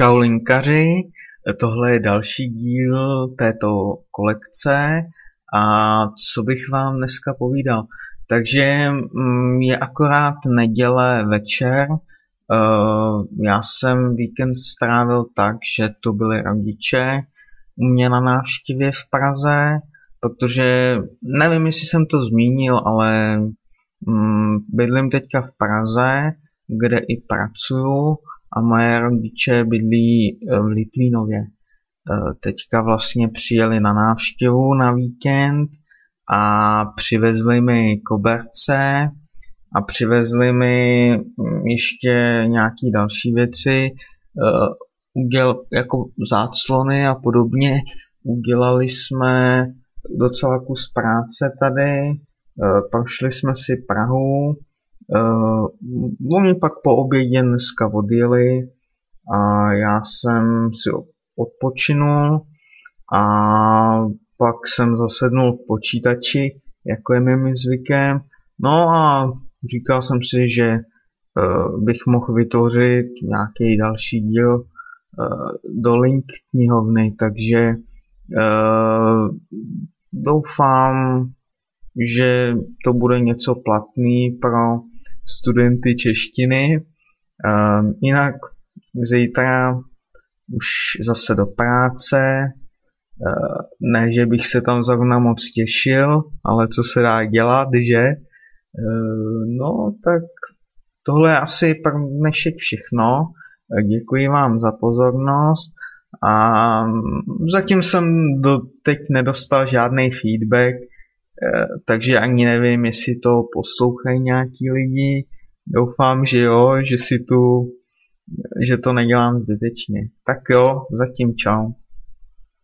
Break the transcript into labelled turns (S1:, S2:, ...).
S1: Čau linkaři, tohle je další díl této kolekce. A co bych vám dneska povídal. Takže mm, je akorát neděle večer, eh, já jsem víkend strávil tak, že to byly rodiče u mě na návštěvě v Praze, protože nevím, jestli jsem to zmínil, ale mm, bydlím teďka v Praze, kde i pracuju a moje rodiče bydlí eh, v Litvínově. Eh, teďka vlastně přijeli na návštěvu na víkend a přivezli mi koberce a přivezli mi hm, ještě nějaký další věci, eh, uděl, jako záclony a podobně. Udělali jsme docela kus práce tady, prošli jsme si Prahu, Uh, oni pak po obědě dneska odjeli a já jsem si odpočinul a pak jsem zasednul k počítači, jako je mým zvykem. No a říkal jsem si, že uh, bych mohl vytvořit nějaký další díl uh, do link knihovny, takže uh, doufám, že to bude něco platný pro studenty češtiny. Jinak zítra už zase do práce. Uh, ne, že bych se tam zrovna moc těšil, ale co se dá dělat, že? Uh, no, tak tohle je asi pro dnešek všechno. Děkuji vám za pozornost a zatím jsem do teď nedostal žádný feedback, takže ani nevím, jestli to poslouchají nějaký lidi. Doufám, že jo, že si tu, že to nedělám zbytečně. Tak jo, zatím čau.